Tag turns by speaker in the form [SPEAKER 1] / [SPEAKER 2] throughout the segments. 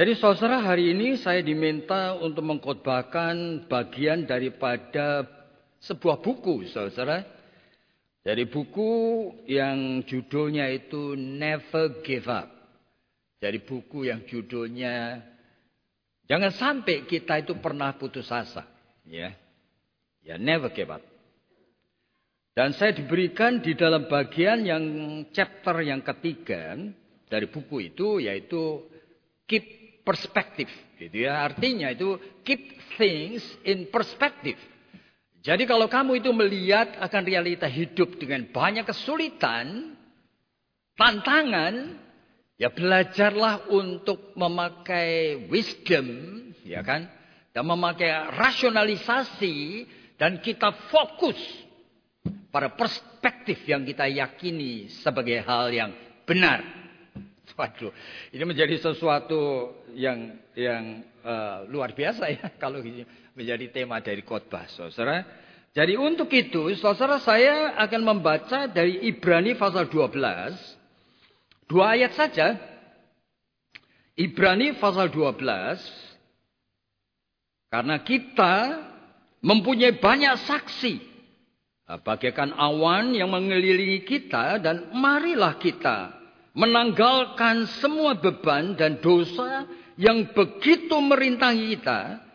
[SPEAKER 1] Jadi saudara hari ini saya diminta untuk mengkhotbahkan bagian daripada sebuah buku saudara. Dari buku yang judulnya itu Never Give Up. Dari buku yang judulnya Jangan sampai kita itu pernah putus asa. Ya, ya never give up. Dan saya diberikan di dalam bagian yang chapter yang ketiga dari buku itu yaitu keep perspective gitu ya. Artinya itu keep things in perspective. Jadi kalau kamu itu melihat akan realita hidup dengan banyak kesulitan, tantangan, Ya belajarlah untuk memakai wisdom, ya kan? Dan memakai rasionalisasi dan kita fokus pada perspektif yang kita yakini sebagai hal yang benar. Waduh, ini menjadi sesuatu yang yang uh, luar biasa ya kalau ini menjadi tema dari khotbah, saudara. Jadi untuk itu, saudara saya akan membaca dari Ibrani pasal 12 Dua ayat saja. Ibrani pasal 12. Karena kita mempunyai banyak saksi. Bagaikan awan yang mengelilingi kita dan marilah kita menanggalkan semua beban dan dosa yang begitu merintangi kita.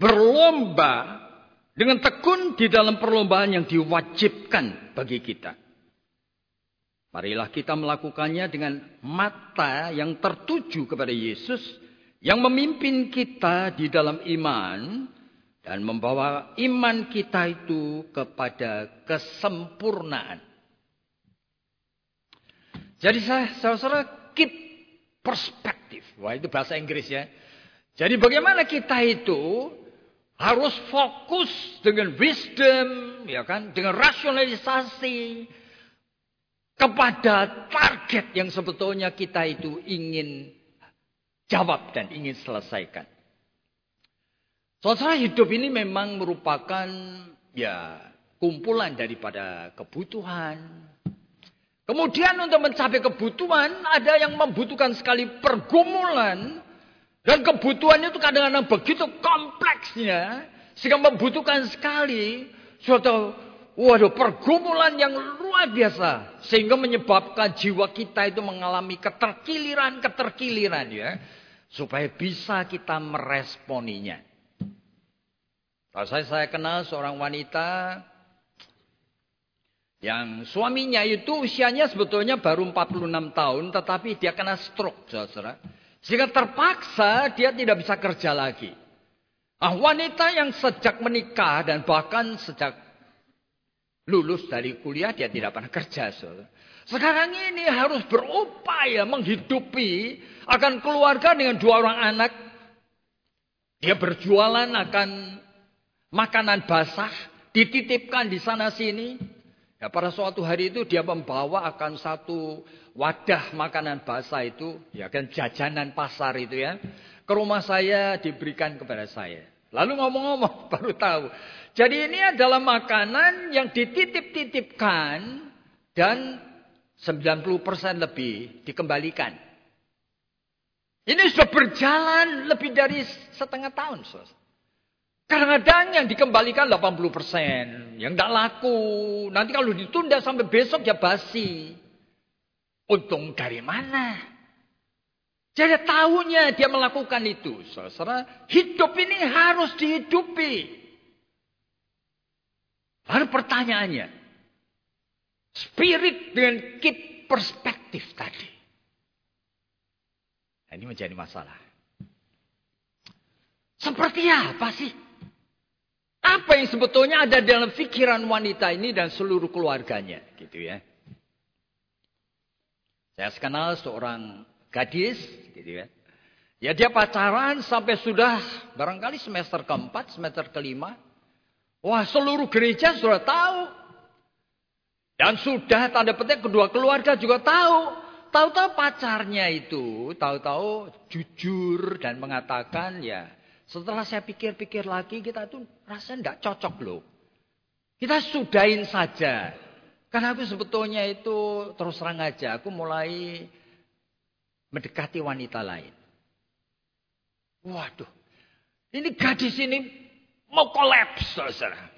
[SPEAKER 1] Berlomba dengan tekun di dalam perlombaan yang diwajibkan bagi kita. Marilah kita melakukannya dengan mata yang tertuju kepada Yesus yang memimpin kita di dalam iman dan membawa iman kita itu kepada kesempurnaan. Jadi saya saudara keep perspektif. Wah itu bahasa Inggris ya. Jadi bagaimana kita itu harus fokus dengan wisdom, ya kan, dengan rasionalisasi, kepada target yang sebetulnya kita itu ingin jawab dan ingin selesaikan. Saudara hidup ini memang merupakan ya kumpulan daripada kebutuhan. Kemudian untuk mencapai kebutuhan ada yang membutuhkan sekali pergumulan dan kebutuhan itu kadang-kadang begitu kompleksnya sehingga membutuhkan sekali suatu Waduh, pergumulan yang luar biasa. Sehingga menyebabkan jiwa kita itu mengalami keterkiliran-keterkiliran ya. Supaya bisa kita meresponinya. Saya, saya kenal seorang wanita yang suaminya itu usianya sebetulnya baru 46 tahun. Tetapi dia kena stroke, saudara. Sehingga terpaksa dia tidak bisa kerja lagi. Ah, wanita yang sejak menikah dan bahkan sejak lulus dari kuliah dia tidak pernah kerja. Sekarang ini harus berupaya menghidupi akan keluarga dengan dua orang anak. Dia berjualan akan makanan basah, dititipkan di sana sini. Ya, pada suatu hari itu dia membawa akan satu wadah makanan basah itu, ya kan jajanan pasar itu ya. Ke rumah saya diberikan kepada saya. Lalu ngomong-ngomong baru tahu. Jadi ini adalah makanan yang dititip-titipkan dan 90% lebih dikembalikan. Ini sudah berjalan lebih dari setengah tahun. Kadang-kadang yang dikembalikan 80%. Yang tidak laku. Nanti kalau ditunda sampai besok ya basi. Untung dari mana? Jadi tahunya dia melakukan itu. Saudara, hidup ini harus dihidupi. Lalu pertanyaannya. Spirit dengan keep perspektif tadi. Nah, ini menjadi masalah. Seperti apa sih? Apa yang sebetulnya ada dalam pikiran wanita ini dan seluruh keluarganya, gitu ya. Saya kenal seorang gadis, gitu ya. Ya dia pacaran sampai sudah barangkali semester keempat, semester kelima. Wah seluruh gereja sudah tahu. Dan sudah tanda petik kedua keluarga juga tahu. Tahu-tahu pacarnya itu, tahu-tahu jujur dan mengatakan ya. Setelah saya pikir-pikir lagi kita tuh rasanya tidak cocok loh. Kita sudahin saja. Karena aku sebetulnya itu terus terang aja. Aku mulai mendekati wanita lain. Waduh. Ini gadis ini mau kolaps, saudara.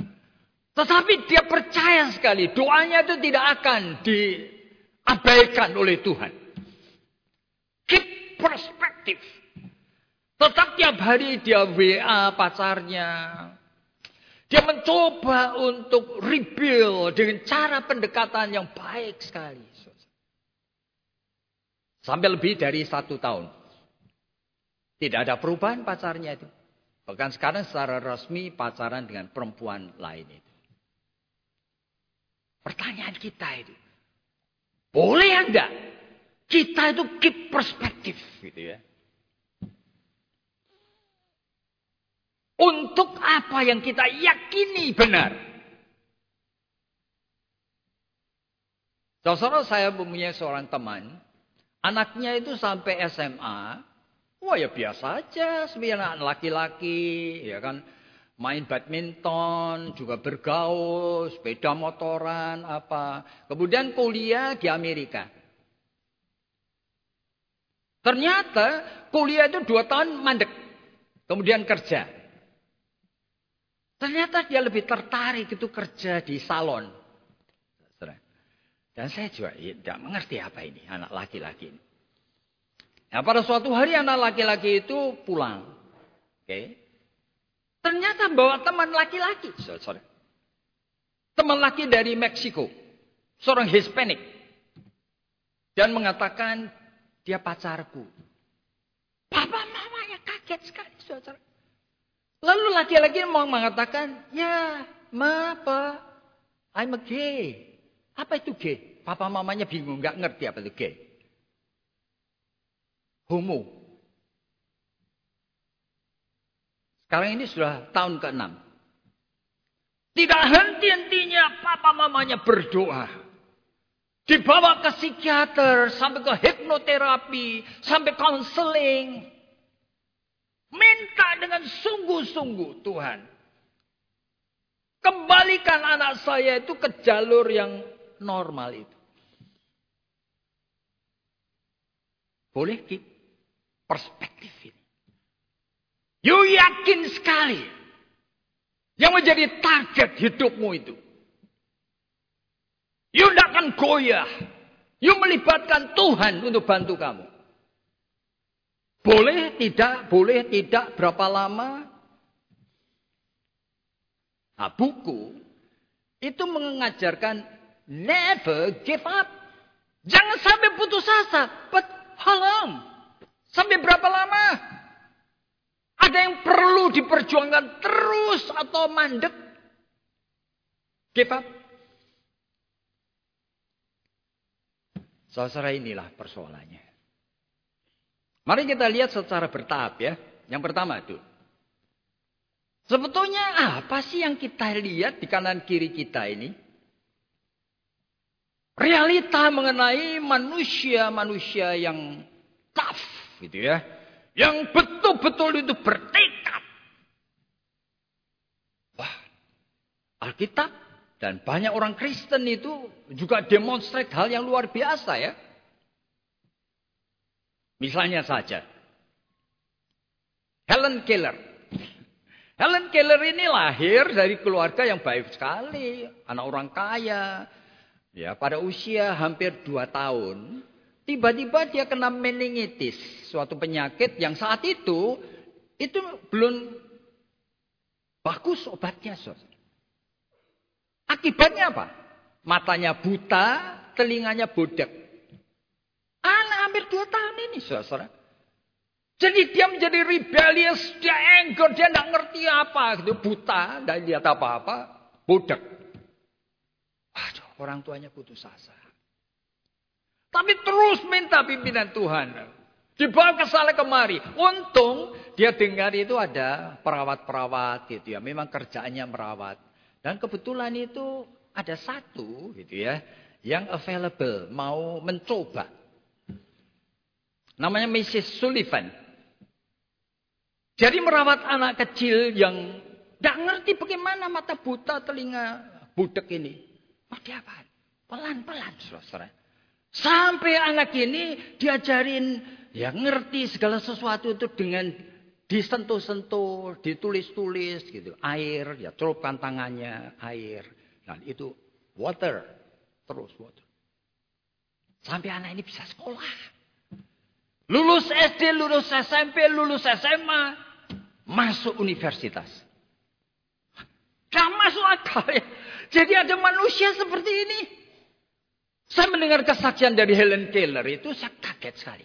[SPEAKER 1] Tetapi dia percaya sekali doanya itu tidak akan diabaikan oleh Tuhan. Keep perspektif. Tetap tiap hari dia WA pacarnya. Dia mencoba untuk rebuild dengan cara pendekatan yang baik sekali. Sampai lebih dari satu tahun. Tidak ada perubahan pacarnya itu. Bahkan sekarang secara resmi pacaran dengan perempuan lain itu. Pertanyaan kita itu. Boleh enggak? Kita itu keep perspektif gitu ya. Untuk apa yang kita yakini benar. Saudara saya mempunyai seorang teman. Anaknya itu sampai SMA. Wah ya biasa aja. Sebenarnya anak laki-laki. Ya kan main badminton, juga bergaul, sepeda motoran, apa. Kemudian kuliah di Amerika. Ternyata kuliah itu dua tahun mandek. Kemudian kerja. Ternyata dia lebih tertarik itu kerja di salon. Dan saya juga ya, tidak mengerti apa ini anak laki-laki ini. Nah, pada suatu hari anak laki-laki itu pulang. Oke. Ternyata bawa teman laki-laki. Teman laki dari Meksiko. Seorang Hispanik. Dan mengatakan dia pacarku. Papa mamanya kaget sekali. Saudara. Lalu laki-laki mau mengatakan, ya ma apa, I'm a gay. Apa itu gay? Papa mamanya bingung, nggak ngerti apa itu gay. Homo. Sekarang ini sudah tahun ke-6. Tidak henti-hentinya papa mamanya berdoa. Dibawa ke psikiater, sampai ke hipnoterapi, sampai konseling. Minta dengan sungguh-sungguh Tuhan. Kembalikan anak saya itu ke jalur yang normal itu. Boleh perspektif ini. You yakin sekali. Yang menjadi target hidupmu itu. You tidak akan goyah. You melibatkan Tuhan untuk bantu kamu. Boleh tidak, boleh tidak, berapa lama. Nah buku itu mengajarkan never give up. Jangan sampai putus asa. But how? Sampai berapa lama? Ada yang perlu diperjuangkan terus atau mandek? Give up? Saudara inilah persoalannya. Mari kita lihat secara bertahap ya. Yang pertama itu. Sebetulnya apa sih yang kita lihat di kanan kiri kita ini? Realita mengenai manusia-manusia yang tough gitu ya yang betul-betul itu bertekad. Wah, Alkitab dan banyak orang Kristen itu juga demonstrate hal yang luar biasa ya. Misalnya saja, Helen Keller. Helen Keller ini lahir dari keluarga yang baik sekali, anak orang kaya. Ya, pada usia hampir dua tahun, Tiba-tiba dia kena meningitis, suatu penyakit yang saat itu itu belum bagus obatnya. Akibatnya apa? Matanya buta, telinganya bodek. Anak hampir dua tahun ini, saudara. Jadi dia menjadi rebellious, dia anger, dia tidak ngerti apa, gitu, buta, dan lihat apa-apa, bodek. Waduh, orang tuanya putus asa. Tapi terus minta pimpinan Tuhan. Dibawa ke sana kemari. Untung dia dengar itu ada perawat-perawat gitu ya. Memang kerjaannya merawat. Dan kebetulan itu ada satu gitu ya. Yang available. Mau mencoba. Namanya Mrs. Sullivan. Jadi merawat anak kecil yang tidak ngerti bagaimana mata buta telinga budek ini. Mau diapain? Pelan-pelan. Sampai anak ini diajarin ya ngerti segala sesuatu itu dengan disentuh-sentuh, ditulis-tulis gitu. Air, ya celupkan tangannya, air. Dan itu water. Terus water. Sampai anak ini bisa sekolah. Lulus SD, lulus SMP, lulus SMA. Masuk universitas. Gak masuk akal ya. Jadi ada manusia seperti ini. Saya mendengar kesaksian dari Helen Keller itu saya kaget sekali.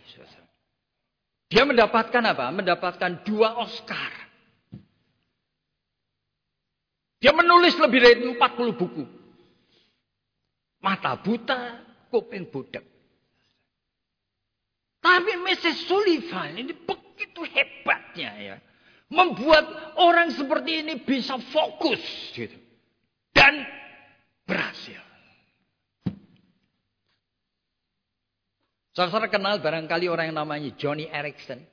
[SPEAKER 1] Dia mendapatkan apa? Mendapatkan dua Oscar. Dia menulis lebih dari 40 buku. Mata buta, kuping budak. Tapi Mrs. Sullivan ini begitu hebatnya ya. Membuat orang seperti ini bisa fokus. Gitu. Dan berhasil. Saudara kenal barangkali orang yang namanya Johnny Erickson.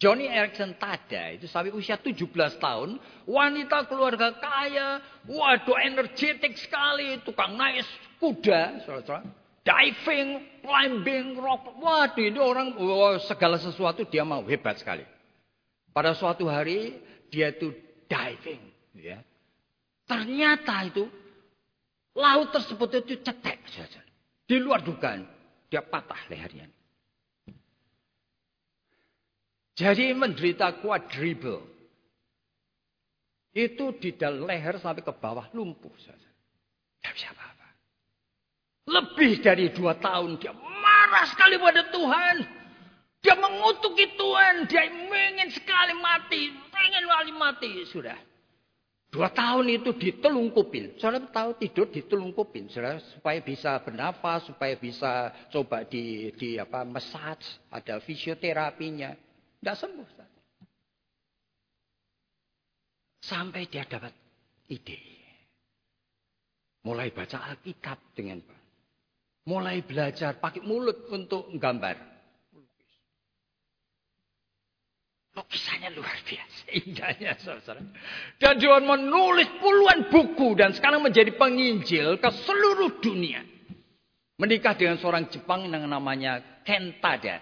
[SPEAKER 1] Johnny Erickson Tada itu sampai usia 17 tahun. Wanita keluarga kaya. Waduh energetik sekali. Tukang naik kuda. Saudara. Diving, climbing, rock. Waduh ini orang oh, segala sesuatu dia mau. Hebat sekali. Pada suatu hari dia itu diving. Ya. Ternyata itu laut tersebut itu cetek. Di luar dugaan. Dia patah lehernya. Jadi menderita quadruple. Itu di dalam leher sampai ke bawah lumpuh. Tidak bisa apa-apa. Lebih dari dua tahun dia marah sekali pada Tuhan. Dia mengutuki Tuhan. Dia ingin sekali mati. Ingin sekali mati. Sudah. Dua tahun itu ditelungkupin. Saudara tahu tidur ditelungkupin. Saudara, supaya bisa bernafas, supaya bisa coba di, di apa massage, ada fisioterapinya. Tidak sembuh. Sampai dia dapat ide. Mulai baca Alkitab dengan Mulai belajar pakai mulut untuk gambar. Lukisannya luar biasa. Indahnya saudara. Dan John menulis puluhan buku. Dan sekarang menjadi penginjil ke seluruh dunia. Menikah dengan seorang Jepang yang namanya Kentada.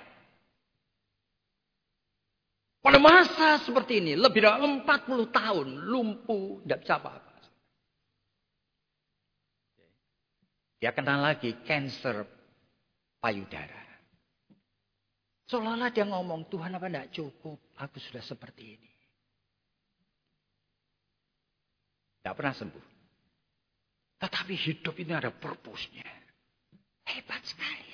[SPEAKER 1] Pada masa seperti ini. Lebih dari 40 tahun. Lumpuh. Tidak bisa apa-apa. Dia kenal lagi cancer payudara. Seolah-olah dia ngomong, Tuhan apa tidak cukup? Aku sudah seperti ini. Tidak pernah sembuh. Tetapi hidup ini ada purpose-nya. Hebat sekali.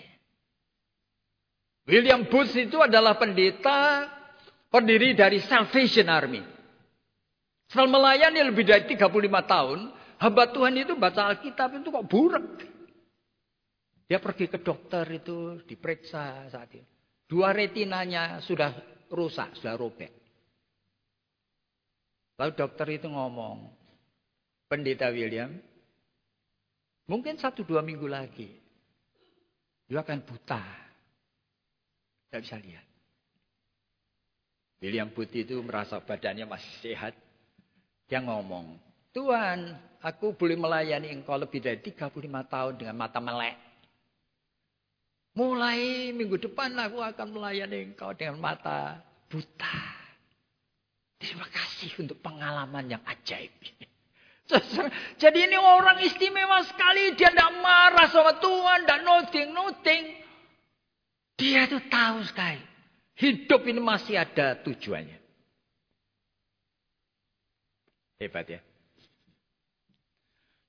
[SPEAKER 1] William Booth itu adalah pendeta pendiri dari Salvation Army. Setelah melayani lebih dari 35 tahun, hamba Tuhan itu baca Alkitab itu kok buruk. Dia pergi ke dokter itu, diperiksa saat itu. Dua retinanya sudah rusak, sudah robek. Lalu dokter itu ngomong, pendeta William, mungkin satu dua minggu lagi, dia akan buta. Tidak bisa lihat. William Putih itu merasa badannya masih sehat. Dia ngomong, Tuhan, aku boleh melayani engkau lebih dari 35 tahun dengan mata melek. Mulai minggu depan aku akan melayani engkau dengan mata buta. Terima kasih untuk pengalaman yang ajaib. Jadi ini orang istimewa sekali. Dia tidak marah sama Tuhan. Tidak nothing-nothing. Dia tuh tahu sekali. Hidup ini masih ada tujuannya. Hebat ya.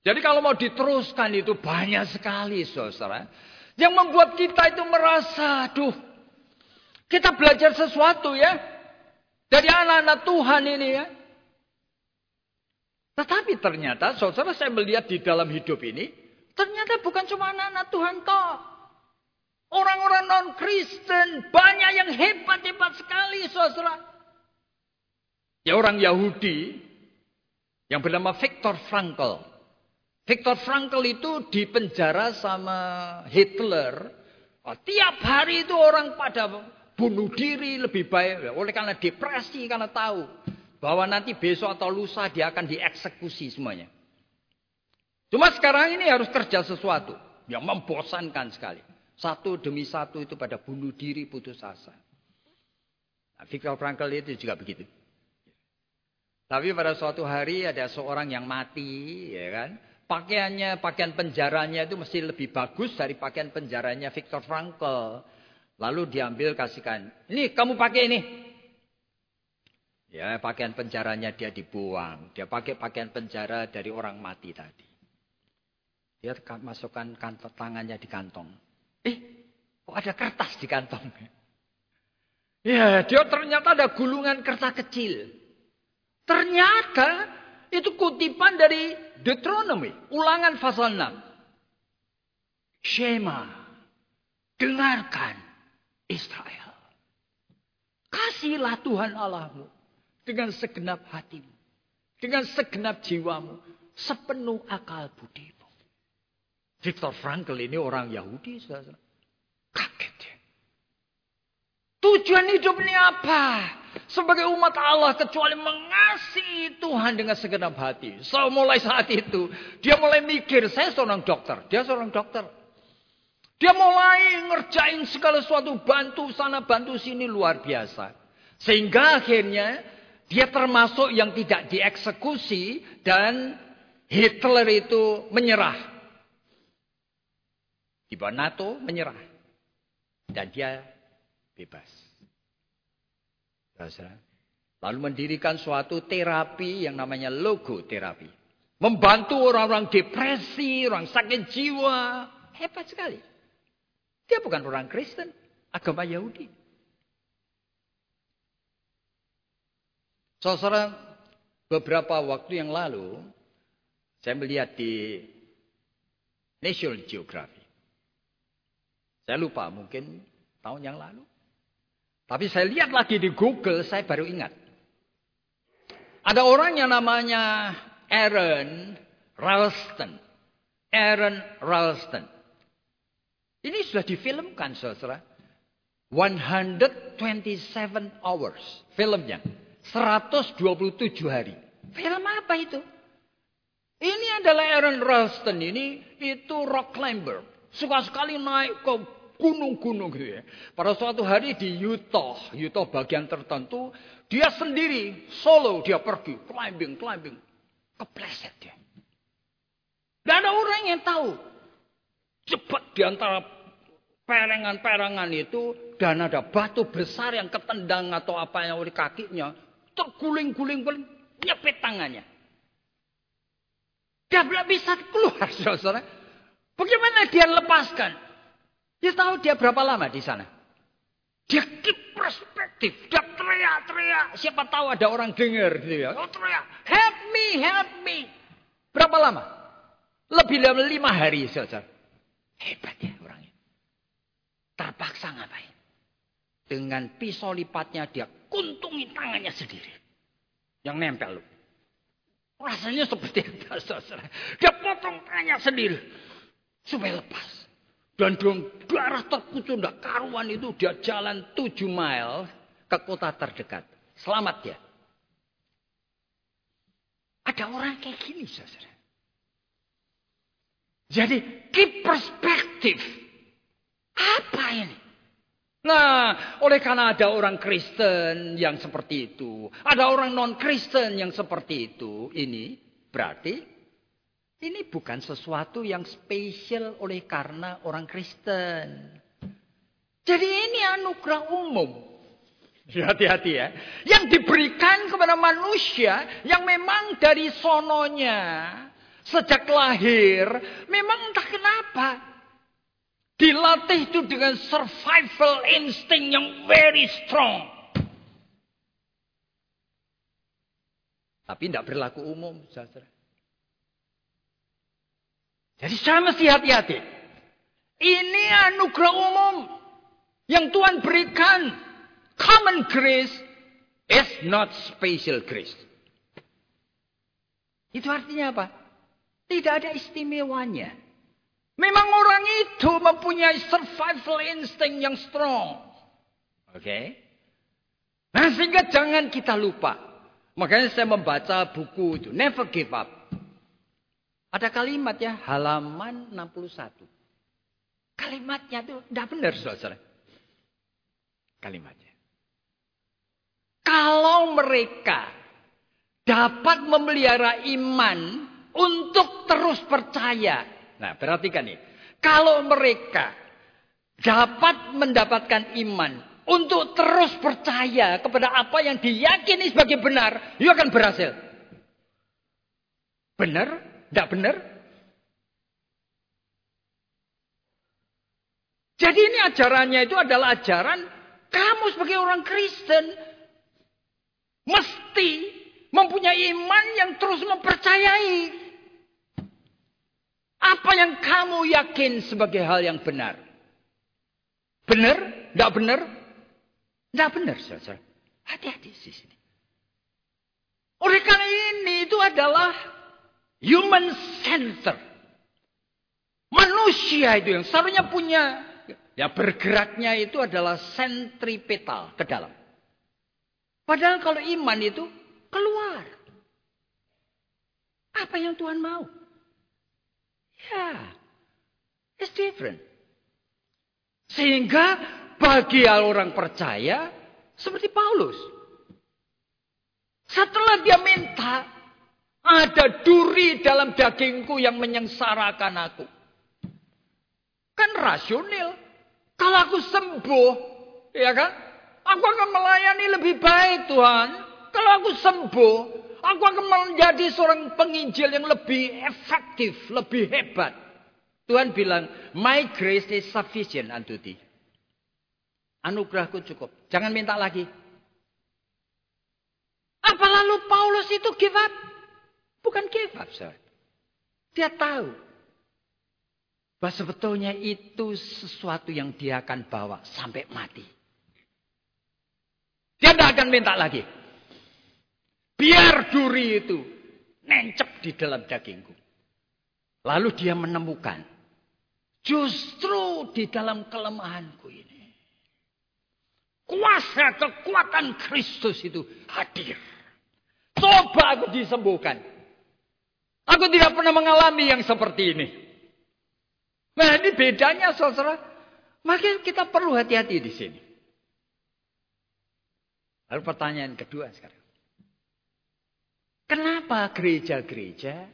[SPEAKER 1] Jadi kalau mau diteruskan itu banyak sekali saudara. Yang membuat kita itu merasa, aduh, kita belajar sesuatu ya. Dari anak-anak Tuhan ini ya. Tetapi ternyata, saudara saya melihat di dalam hidup ini, ternyata bukan cuma anak-anak Tuhan toh. Orang-orang non-Kristen, banyak yang hebat-hebat sekali, saudara. Ya orang Yahudi, yang bernama Viktor Frankl. Viktor Frankl itu dipenjara sama Hitler. Oh, tiap hari itu orang pada bunuh diri lebih baik. Oleh karena depresi, karena tahu. Bahwa nanti besok atau lusa dia akan dieksekusi semuanya. Cuma sekarang ini harus kerja sesuatu. Yang membosankan sekali. Satu demi satu itu pada bunuh diri putus asa. Viktor Frankl itu juga begitu. Tapi pada suatu hari ada seorang yang mati, ya kan? Pakaiannya, pakaian penjaranya itu mesti lebih bagus dari pakaian penjaranya Viktor Frankl. Lalu diambil kasihkan. Ini kamu pakai ini. Ya, pakaian penjaranya dia dibuang. Dia pakai pakaian penjara dari orang mati tadi. Dia masukkan kantong tangannya di kantong. Eh, kok ada kertas di kantong? Ya, dia ternyata ada gulungan kertas kecil. Ternyata itu kutipan dari Deuteronomy, ulangan pasal 6. Shema, dengarkan Israel. Kasihlah Tuhan Allahmu dengan segenap hatimu, dengan segenap jiwamu, sepenuh akal budimu. Viktor Frankl ini orang Yahudi, saudara. Kaget ya. Tujuan hidup ini apa? Sebagai umat Allah kecuali mengasihi Tuhan dengan segenap hati. So mulai saat itu dia mulai mikir, saya seorang dokter, dia seorang dokter. Dia mulai ngerjain segala sesuatu, bantu sana, bantu sini luar biasa. Sehingga akhirnya dia termasuk yang tidak dieksekusi dan Hitler itu menyerah. Bawah NATO menyerah. Dan dia bebas. Lalu mendirikan suatu terapi yang namanya logoterapi. Membantu orang-orang depresi, orang sakit jiwa. Hebat sekali. Dia bukan orang Kristen, agama Yahudi. Saudara, beberapa waktu yang lalu, saya melihat di National Geographic. Saya lupa, mungkin tahun yang lalu. Tapi saya lihat lagi di Google, saya baru ingat. Ada orang yang namanya Aaron Ralston. Aaron Ralston. Ini sudah difilmkan, saudara. 127 hours filmnya. 127 hari. Film apa itu? Ini adalah Aaron Ralston ini itu rock climber. Suka sekali naik ke gunung-gunung gitu ya. Pada suatu hari di Utah, Utah bagian tertentu, dia sendiri solo dia pergi climbing, climbing, kepleset dia. Dan ada orang yang tahu. Cepat di antara perengan-perengan itu dan ada batu besar yang ketendang atau apa yang oleh kakinya terguling-guling guling nyepet tangannya. Dia belum bisa keluar, saudara. Bagaimana dia lepaskan? Dia tahu dia berapa lama di sana. Dia keep perspektif. Dia teriak-teriak. Siapa tahu ada orang dengar. Gitu ya. Oh teriak. Help me, help me. Berapa lama? Lebih dari lima hari saja. Hebat ya orangnya. Terpaksa ngapain? Dengan pisau lipatnya dia kuntungi tangannya sendiri. Yang nempel. Rasanya seperti itu. Dia potong tangannya sendiri. Supaya lepas. Dan dengan darah terkucur tidak karuan itu dia jalan tujuh mile ke kota terdekat. Selamat ya. Ada orang kayak gini saudara. Jadi keep perspektif. Apa ini? Nah, oleh karena ada orang Kristen yang seperti itu. Ada orang non-Kristen yang seperti itu. Ini berarti ini bukan sesuatu yang spesial oleh karena orang Kristen. Jadi ini anugerah umum. Hati-hati ya. Yang diberikan kepada manusia yang memang dari sononya. Sejak lahir. Memang entah kenapa. Dilatih itu dengan survival instinct yang very strong. Tapi tidak berlaku umum. Saudara. Jadi saya mesti hati-hati. Ini anugerah umum yang Tuhan berikan. Common grace is not special grace. Itu artinya apa? Tidak ada istimewanya. Memang orang itu mempunyai survival instinct yang strong. Oke. Okay? Nah sehingga jangan kita lupa. Makanya saya membaca buku itu. Never give up. Ada kalimat ya, halaman 61. Kalimatnya itu tidak benar, saudara. Kalimatnya. kalau mereka dapat memelihara iman untuk terus percaya. Nah, perhatikan nih. Kalau mereka dapat mendapatkan iman untuk terus percaya kepada apa yang diyakini sebagai benar, you akan berhasil. Benar? Tidak benar? Jadi ini ajarannya itu adalah ajaran kamu sebagai orang Kristen mesti mempunyai iman yang terus mempercayai apa yang kamu yakin sebagai hal yang benar. Benar? Tidak benar? Tidak benar, saudara. Hati-hati di sini. Oleh karena ini itu adalah human center. Manusia itu yang seharusnya punya ya bergeraknya itu adalah sentripetal ke dalam. Padahal kalau iman itu keluar. Apa yang Tuhan mau? Ya, it's different. Sehingga bagi orang percaya seperti Paulus. Setelah dia minta, ada duri dalam dagingku yang menyengsarakan aku. Kan rasional. Kalau aku sembuh, ya kan? Aku akan melayani lebih baik Tuhan. Kalau aku sembuh, Aku akan menjadi seorang penginjil yang lebih efektif, lebih hebat. Tuhan bilang, my grace is sufficient unto thee. Anugerahku cukup. Jangan minta lagi. Apa lalu Paulus itu give up? Bukan give up. Dia tahu. Bahwa sebetulnya itu sesuatu yang dia akan bawa sampai mati. Dia tidak akan minta lagi. Biar duri itu nencep di dalam dagingku. Lalu dia menemukan. Justru di dalam kelemahanku ini. Kuasa kekuatan Kristus itu hadir. Coba aku disembuhkan. Aku tidak pernah mengalami yang seperti ini. Nah ini bedanya saudara. Maka kita perlu hati-hati di sini. Lalu pertanyaan kedua sekarang. Kenapa gereja-gereja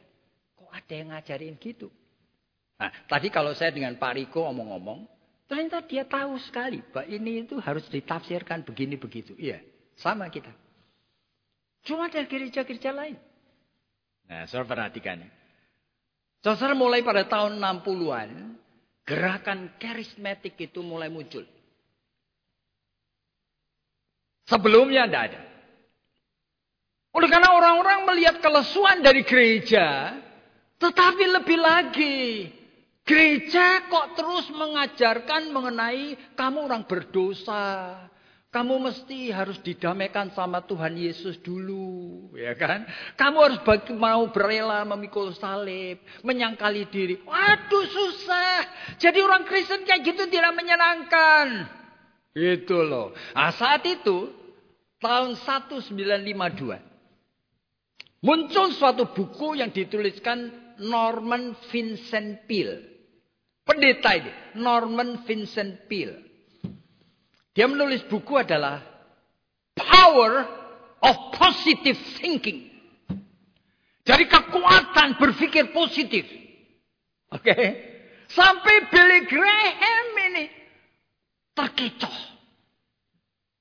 [SPEAKER 1] kok ada yang ngajarin gitu? Nah, tadi kalau saya dengan Pak Riko omong-omong, ternyata dia tahu sekali bahwa ini itu harus ditafsirkan begini begitu. Iya, sama kita. Cuma ada gereja-gereja lain. Nah, saudara perhatikan. Saudara mulai pada tahun 60-an, gerakan karismatik itu mulai muncul. Sebelumnya tidak ada. Oleh karena orang-orang melihat kelesuan dari gereja, tetapi lebih lagi, gereja kok terus mengajarkan mengenai kamu orang berdosa. Kamu mesti harus didamaikan sama Tuhan Yesus dulu, ya kan? Kamu harus bagi, mau berela memikul salib, menyangkali diri. Waduh susah. Jadi orang Kristen kayak gitu tidak menyenangkan. Itu loh. Nah, saat itu tahun 1952 Muncul suatu buku yang dituliskan Norman Vincent Peale. Pendeta ini, Norman Vincent Peale. Dia menulis buku adalah Power of Positive Thinking. Jadi kekuatan berpikir positif. Oke. Okay? Sampai Billy Graham ini terkecoh.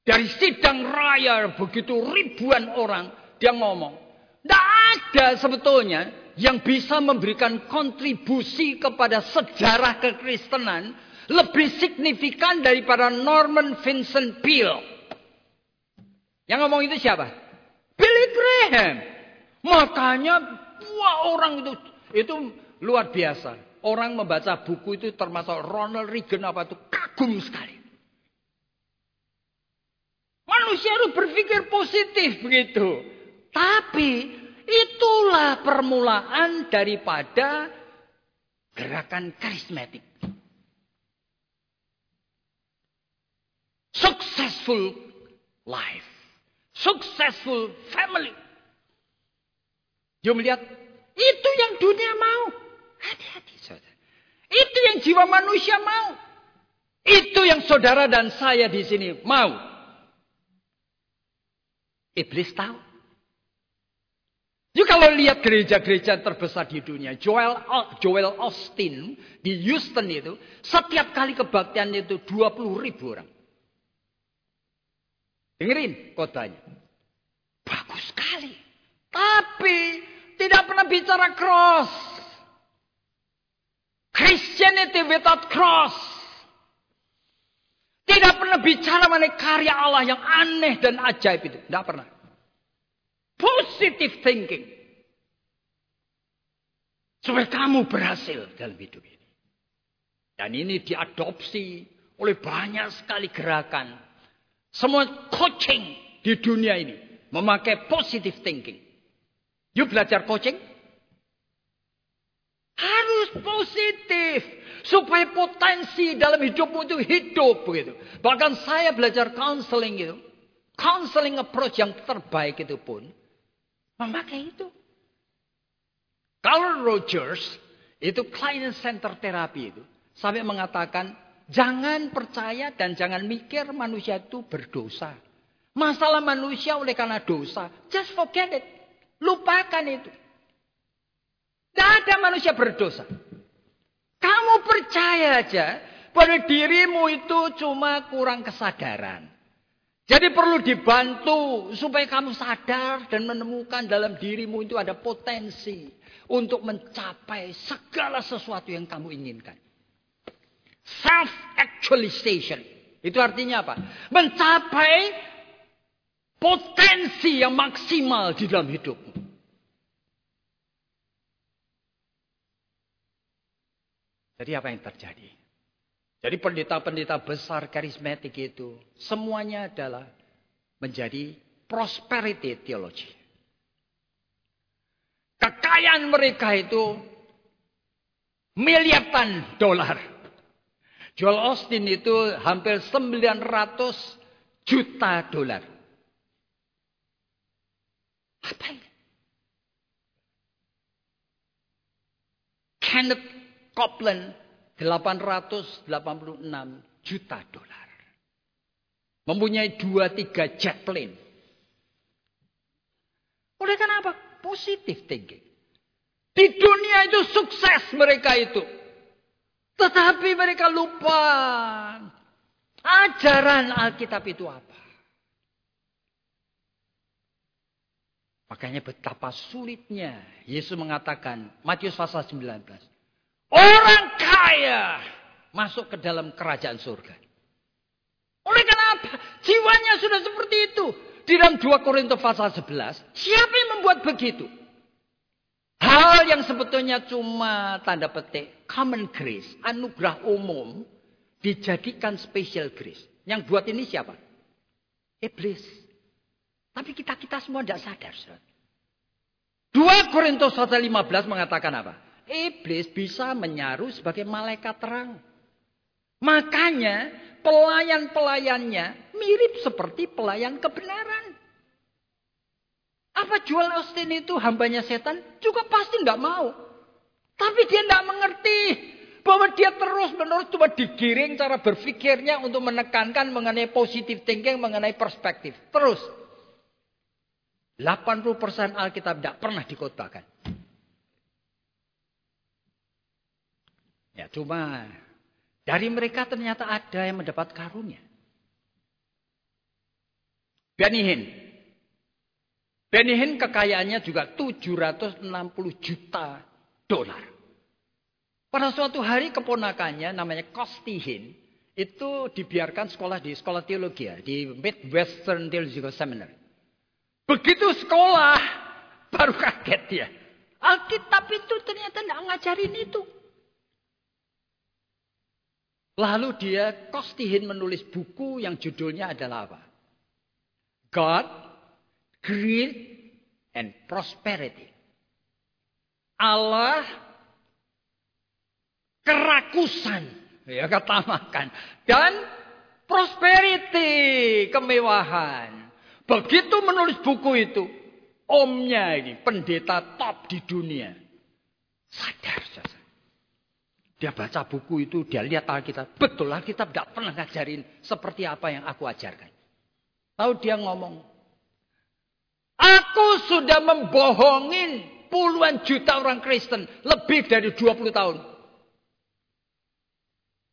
[SPEAKER 1] Dari sidang raya begitu ribuan orang dia ngomong. Tidak ada sebetulnya yang bisa memberikan kontribusi kepada sejarah kekristenan lebih signifikan daripada Norman Vincent Peale. Yang ngomong itu siapa? Billy Graham. Makanya wah orang itu itu luar biasa. Orang membaca buku itu termasuk Ronald Reagan apa itu kagum sekali. Manusia harus berpikir positif begitu. Tapi itulah permulaan daripada gerakan karismatik. Successful life. Successful family. Dia melihat itu yang dunia mau. Hati-hati saudara. Itu yang jiwa manusia mau. Itu yang saudara dan saya di sini mau. Iblis tahu. You kalau lihat gereja-gereja terbesar di dunia, Joel Joel Austin di Houston itu, setiap kali kebaktian itu 20 ribu orang. Dengerin kotanya. Bagus sekali. Tapi tidak pernah bicara cross. Christianity without cross. Tidak pernah bicara mengenai karya Allah yang aneh dan ajaib itu. Tidak pernah. Positive thinking. Supaya kamu berhasil dalam hidup ini. Dan ini diadopsi oleh banyak sekali gerakan. Semua coaching di dunia ini. Memakai positive thinking. You belajar coaching? Harus positif. Supaya potensi dalam hidupmu itu hidup begitu. Bahkan saya belajar counseling itu. Counseling approach yang terbaik itu pun memakai itu. Carl Rogers itu client center terapi itu sampai mengatakan jangan percaya dan jangan mikir manusia itu berdosa. Masalah manusia oleh karena dosa, just forget it. Lupakan itu. Tidak ada manusia berdosa. Kamu percaya aja pada dirimu itu cuma kurang kesadaran. Jadi perlu dibantu supaya kamu sadar dan menemukan dalam dirimu itu ada potensi untuk mencapai segala sesuatu yang kamu inginkan. Self actualization. Itu artinya apa? Mencapai potensi yang maksimal di dalam hidupmu. Jadi apa yang terjadi? Jadi pendeta-pendeta besar karismatik itu semuanya adalah menjadi prosperity theology. Kekayaan mereka itu miliaran dolar. Joel Austin itu hampir 900 juta dolar. Apa ini? Kenneth Copeland 886 juta dolar. Mempunyai dua tiga jet plane. Oleh karena apa? Positif thinking. Di dunia itu sukses mereka itu. Tetapi mereka lupa. Ajaran Alkitab itu apa? Makanya betapa sulitnya Yesus mengatakan Matius pasal 19. Orang kaya masuk ke dalam kerajaan surga. Oleh kenapa? Jiwanya sudah seperti itu. Di dalam 2 Korintus pasal 11, siapa yang membuat begitu? Hal yang sebetulnya cuma tanda petik common grace, anugerah umum, dijadikan special grace. Yang buat ini siapa? Iblis. Tapi kita-kita semua tidak sadar. 2 Korintus pasal 15 mengatakan apa? Iblis bisa menyaru sebagai malaikat terang. Makanya pelayan-pelayannya mirip seperti pelayan kebenaran. Apa jual Austin itu hambanya setan? Juga pasti tidak mau. Tapi dia tidak mengerti bahwa dia terus menerus cuma digiring cara berpikirnya untuk menekankan mengenai positif thinking, mengenai perspektif. Terus. 80% Alkitab tidak pernah dikotbahkan. Ya cuma dari mereka ternyata ada yang mendapat karunia. Benny Hinn. Benny Hinn kekayaannya juga 760 juta dolar. Pada suatu hari keponakannya namanya Kosti Hinn itu dibiarkan sekolah di sekolah teologi ya, di Midwestern Theological Seminary. Begitu sekolah baru kaget ya. Alkitab itu ternyata tidak ngajarin itu. Lalu dia Kostihin menulis buku yang judulnya adalah apa? God, Greed, and Prosperity. Allah, kerakusan, ya ketamakan, dan prosperity, kemewahan. Begitu menulis buku itu, omnya ini pendeta top di dunia. Sadar, sadar. Dia baca buku itu, dia lihat Alkitab. Betul Alkitab tidak pernah ngajarin seperti apa yang aku ajarkan. Tahu dia ngomong. Sudah membohongin puluhan juta orang Kristen. Lebih dari 20 tahun.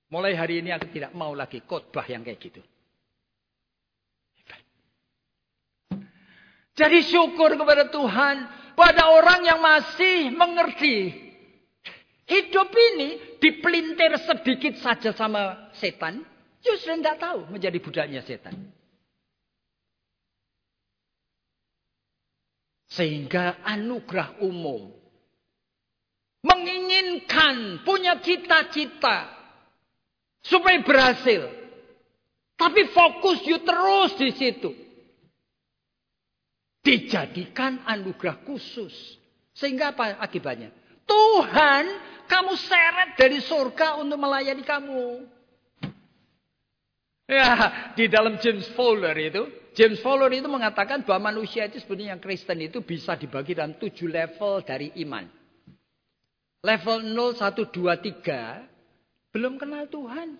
[SPEAKER 1] Mulai hari ini aku tidak mau lagi khotbah yang kayak gitu. Jadi syukur kepada Tuhan. Pada orang yang masih mengerti. Hidup ini dipelintir sedikit saja sama setan. Justru tidak tahu menjadi budaknya setan. Sehingga anugerah umum. Menginginkan, punya cita-cita. Supaya berhasil. Tapi fokus you terus di situ. Dijadikan anugerah khusus. Sehingga apa akibatnya? Tuhan kamu seret dari surga untuk melayani kamu. Ya, di dalam James Fowler itu, James Fowler itu mengatakan bahwa manusia itu sebenarnya yang Kristen itu bisa dibagi dalam tujuh level dari iman. Level 0, 1, 2, 3 belum kenal Tuhan.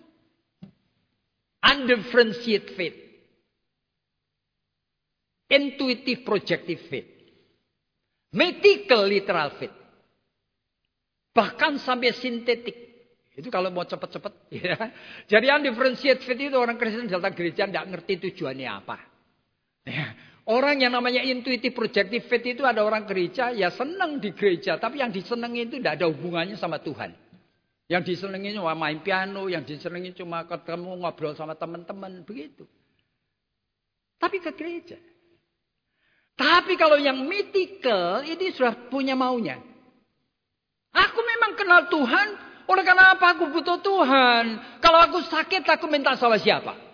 [SPEAKER 1] Undifferentiated faith. Intuitive projective faith. Mythical literal faith. Bahkan sampai sintetik. Itu kalau mau cepat-cepat. Ya. Jadi yang differentiate faith itu orang Kristen datang gereja tidak ngerti tujuannya apa. Orang yang namanya intuitive projective faith itu ada orang gereja ya senang di gereja. Tapi yang disenangi itu tidak ada hubungannya sama Tuhan. Yang disenangi cuma main piano. Yang disenangi cuma ketemu ngobrol sama teman-teman. Begitu. Tapi ke gereja. Tapi kalau yang mythical ini sudah punya maunya. Aku memang kenal Tuhan, oleh karena apa aku butuh Tuhan? Kalau aku sakit aku minta sama siapa?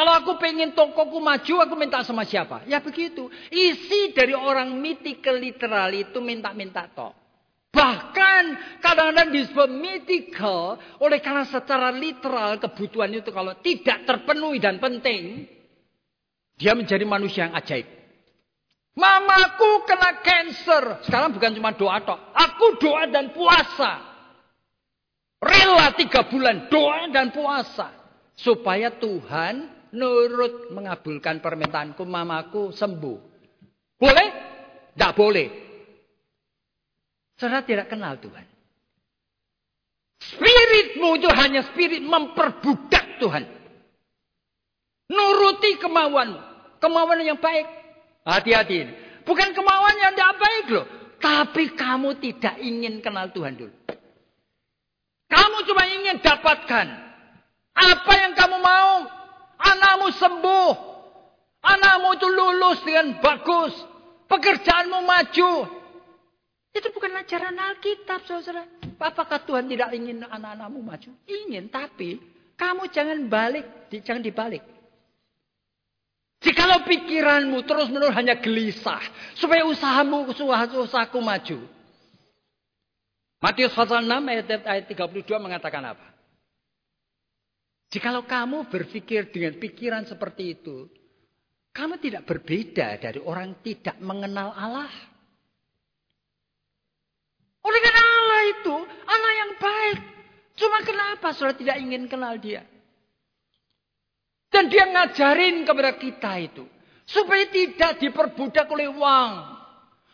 [SPEAKER 1] Kalau aku pengen tokoku maju aku minta sama siapa? Ya begitu. Isi dari orang mythical literal itu minta-minta tok. Bahkan kadang-kadang disebut mythical oleh karena secara literal kebutuhan itu kalau tidak terpenuhi dan penting. Dia menjadi manusia yang ajaib. Mamaku kena cancer. Sekarang bukan cuma doa tok. Aku doa dan puasa. Rela tiga bulan doa dan puasa. Supaya Tuhan nurut mengabulkan permintaanku mamaku sembuh. Boleh? Tidak boleh. Saudara tidak kenal Tuhan. Spiritmu itu hanya spirit memperbudak Tuhan. Nuruti kemauanmu. Kemauan yang baik. Hati-hati. Bukan kemauan yang tidak baik loh. Tapi kamu tidak ingin kenal Tuhan dulu. Kamu cuma ingin dapatkan apa yang kamu mau. Anakmu sembuh. Anakmu itu lulus dengan bagus. Pekerjaanmu maju. Itu bukan ajaran Alkitab, saudara. Apakah Tuhan tidak ingin anak-anakmu maju? Ingin, tapi kamu jangan balik, jangan dibalik. Jikalau pikiranmu terus menerus hanya gelisah, supaya usahamu, usaha usahaku maju, Matius pasal 6 ayat, ayat 32 mengatakan apa? Jikalau kamu berpikir dengan pikiran seperti itu, kamu tidak berbeda dari orang tidak mengenal Allah. Oleh karena Allah itu, Allah yang baik. Cuma kenapa saudara tidak ingin kenal dia? Dan dia ngajarin kepada kita itu. Supaya tidak diperbudak oleh uang.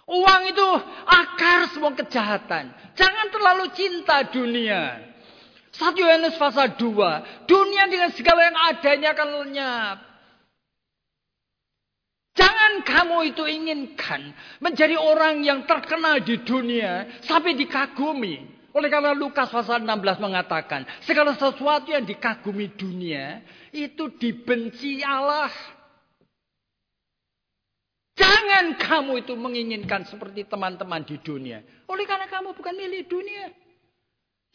[SPEAKER 1] Uang itu akar semua kejahatan. Jangan terlalu cinta dunia. 1 Yohanes pasal 2. Dunia dengan segala yang adanya akan lenyap. Jangan kamu itu inginkan menjadi orang yang terkenal di dunia sampai dikagumi. Oleh karena Lukas pasal 16 mengatakan, segala sesuatu yang dikagumi dunia itu dibenci Allah. Jangan kamu itu menginginkan seperti teman-teman di dunia. Oleh karena kamu bukan milik dunia.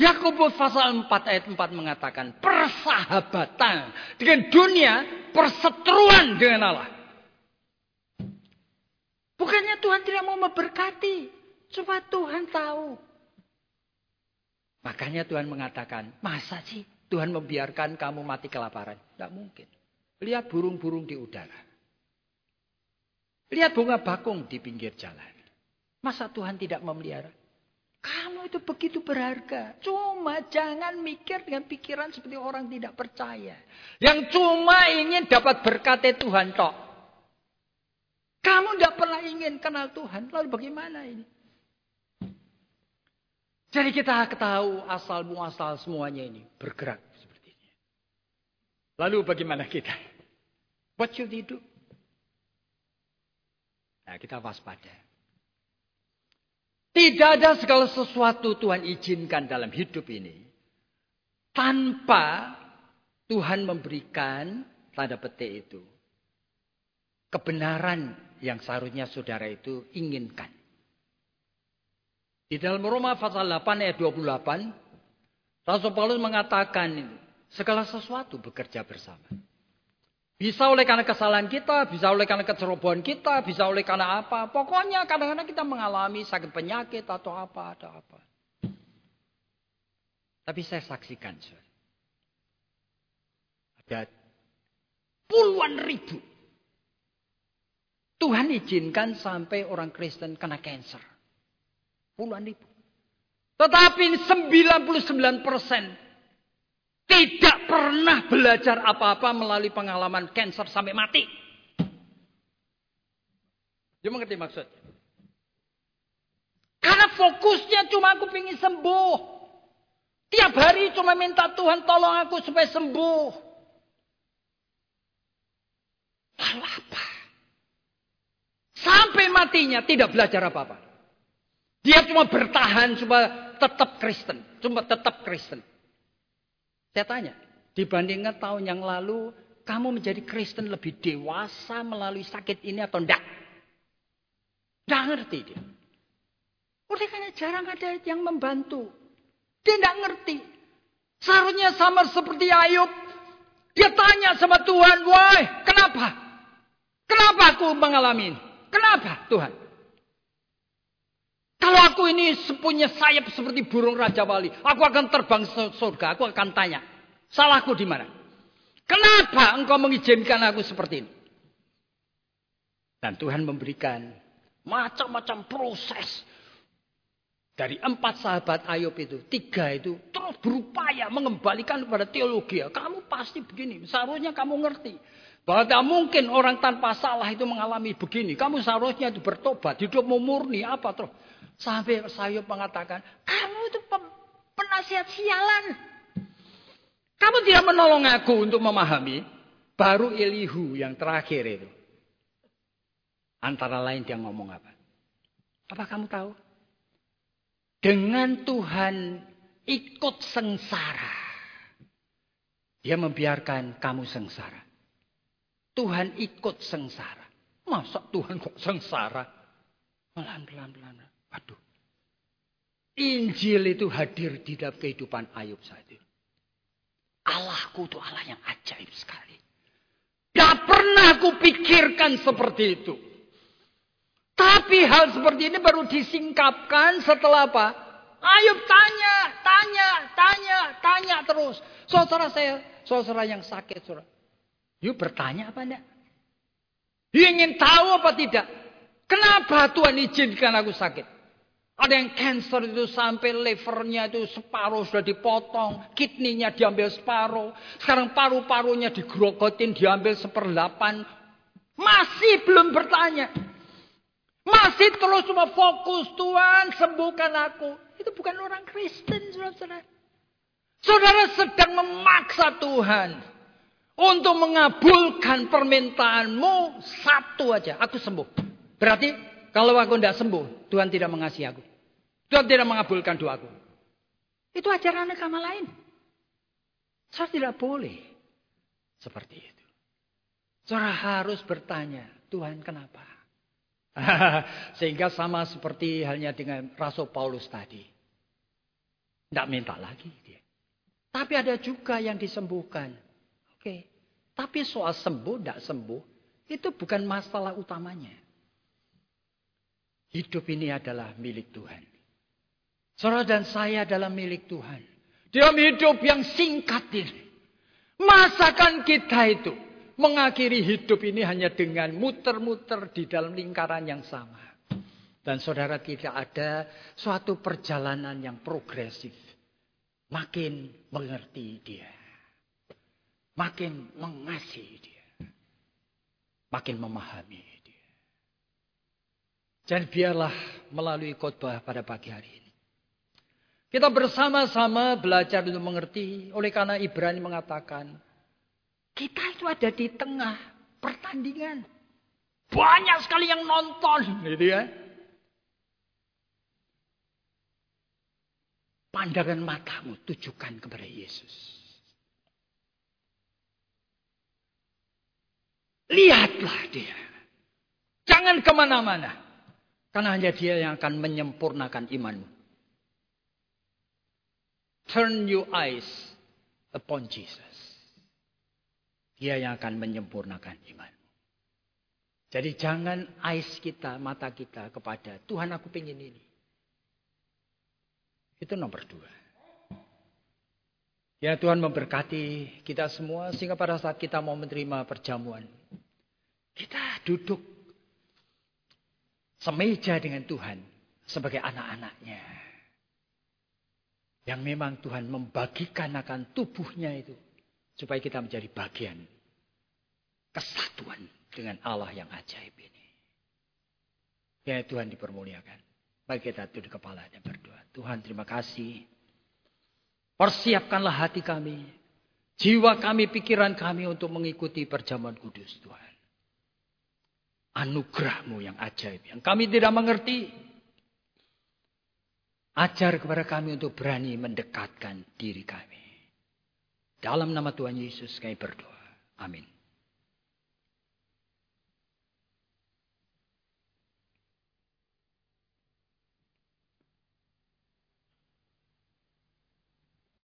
[SPEAKER 1] Yakobus pasal 4 ayat 4 mengatakan persahabatan dengan dunia, perseteruan dengan Allah. Bukannya Tuhan tidak mau memberkati, cuma Tuhan tahu. Makanya Tuhan mengatakan, masa sih Tuhan membiarkan kamu mati kelaparan? Tidak mungkin. Lihat burung-burung di udara. Lihat bunga bakung di pinggir jalan. Masa Tuhan tidak memelihara? Kamu itu begitu berharga. Cuma jangan mikir dengan pikiran seperti orang tidak percaya. Yang cuma ingin dapat berkat Tuhan tok. Kamu tidak pernah ingin kenal Tuhan. Lalu bagaimana ini? Jadi kita ketahui asal muasal semuanya ini bergerak seperti ini. Lalu bagaimana kita? What should we do? Nah, kita waspada. Tidak ada segala sesuatu Tuhan izinkan dalam hidup ini. Tanpa Tuhan memberikan tanda petik itu. Kebenaran yang seharusnya saudara itu inginkan. Di dalam Roma pasal 8 ayat 28, Rasul Paulus mengatakan segala sesuatu bekerja bersama. Bisa oleh karena kesalahan kita, bisa oleh karena kecerobohan kita, bisa oleh karena apa. Pokoknya kadang-kadang kita mengalami sakit penyakit atau apa, atau apa. Tapi saya saksikan, ada puluhan ribu. Tuhan izinkan sampai orang Kristen kena cancer. Puluhan ribu. Tetapi 99 persen tidak pernah belajar apa-apa melalui pengalaman cancer sampai mati. Dia mengerti maksud? Karena fokusnya cuma aku ingin sembuh. Tiap hari cuma minta Tuhan tolong aku supaya sembuh. Lalu apa? Sampai matinya tidak belajar apa-apa. Dia cuma bertahan supaya tetap Kristen. Cuma tetap Kristen. Saya tanya, dibandingkan tahun yang lalu, kamu menjadi Kristen lebih dewasa melalui sakit ini atau enggak? Enggak ngerti dia. Oleh karena jarang ada yang membantu. Dia enggak ngerti. Seharusnya sama seperti Ayub. Dia tanya sama Tuhan, why? Kenapa? Kenapa aku mengalami ini? Kenapa Tuhan? Kalau aku ini punya sayap seperti burung Raja Wali, aku akan terbang surga, aku akan tanya, salahku di mana? Kenapa engkau mengizinkan aku seperti ini? Dan Tuhan memberikan macam-macam proses. Dari empat sahabat Ayub itu, tiga itu terus berupaya mengembalikan kepada teologi. Kamu pasti begini, seharusnya kamu ngerti. Bahwa tidak mungkin orang tanpa salah itu mengalami begini. Kamu seharusnya itu bertobat, hidup murni apa terus. Sampai Sayub mengatakan, kamu itu penasihat sialan. Kamu tidak menolong aku untuk memahami. Baru Elihu yang terakhir itu. Antara lain dia ngomong apa? Apa kamu tahu? Dengan Tuhan ikut sengsara. Dia membiarkan kamu sengsara. Tuhan ikut sengsara. Masa Tuhan kok sengsara? Pelan, pelan, pelan. Waduh. Injil itu hadir di dalam kehidupan Ayub saat itu. Allahku itu Allah yang ajaib sekali. Gak pernah aku pikirkan seperti itu. Tapi hal seperti ini baru disingkapkan setelah apa? Ayub tanya, tanya, tanya, tanya terus. Saudara saya, saudara yang sakit, saudara. Yuk bertanya apa enggak? Yuk ingin tahu apa tidak? Kenapa Tuhan izinkan aku sakit? Ada yang cancer itu sampai levernya itu separuh sudah dipotong. Kidneynya diambil separuh. Sekarang paru-parunya digrogotin diambil seperdelapan. Masih belum bertanya. Masih terus cuma fokus Tuhan sembuhkan aku. Itu bukan orang Kristen saudara. Saudara sedang memaksa Tuhan. Untuk mengabulkan permintaanmu satu aja. Aku sembuh. Berarti kalau aku tidak sembuh, Tuhan tidak mengasihi aku. Tuhan tidak mengabulkan doaku. Itu ajaran agama lain. Saya tidak boleh seperti itu. Saudara harus bertanya, Tuhan kenapa? Sehingga sama seperti halnya dengan Rasul Paulus tadi. Tidak minta lagi dia. Tapi ada juga yang disembuhkan. Oke. Tapi soal sembuh, tidak sembuh, itu bukan masalah utamanya. Hidup ini adalah milik Tuhan. Saudara dan saya adalah milik Tuhan. Dalam hidup yang singkat ini. Masakan kita itu mengakhiri hidup ini hanya dengan muter-muter di dalam lingkaran yang sama. Dan saudara tidak ada suatu perjalanan yang progresif. Makin mengerti dia. Makin mengasihi dia. Makin memahami dia. Dan biarlah melalui khotbah pada pagi hari ini. Kita bersama-sama belajar untuk mengerti. Oleh karena Ibrani mengatakan. Kita itu ada di tengah pertandingan. Banyak sekali yang nonton. Gitu ya. Pandangan matamu tujukan kepada Yesus. Lihatlah dia. Jangan ke mana-mana. Karena hanya dia yang akan menyempurnakan imanmu. Turn your eyes upon Jesus. Dia yang akan menyempurnakan iman. Jadi jangan eyes kita, mata kita kepada Tuhan aku pengen ini. Itu nomor dua. Ya Tuhan memberkati kita semua sehingga pada saat kita mau menerima perjamuan. Kita duduk semeja dengan Tuhan sebagai anak-anaknya. Yang memang Tuhan membagikan akan tubuhnya itu. Supaya kita menjadi bagian kesatuan dengan Allah yang ajaib ini. Ya Tuhan dipermuliakan. Mari kita tunduk kepala dan berdoa. Tuhan terima kasih. Persiapkanlah hati kami. Jiwa kami, pikiran kami untuk mengikuti perjamuan kudus Tuhan. Anugerahmu yang ajaib. Yang kami tidak mengerti. Ajar kepada kami untuk berani mendekatkan diri kami. Dalam nama Tuhan Yesus kami berdoa. Amin.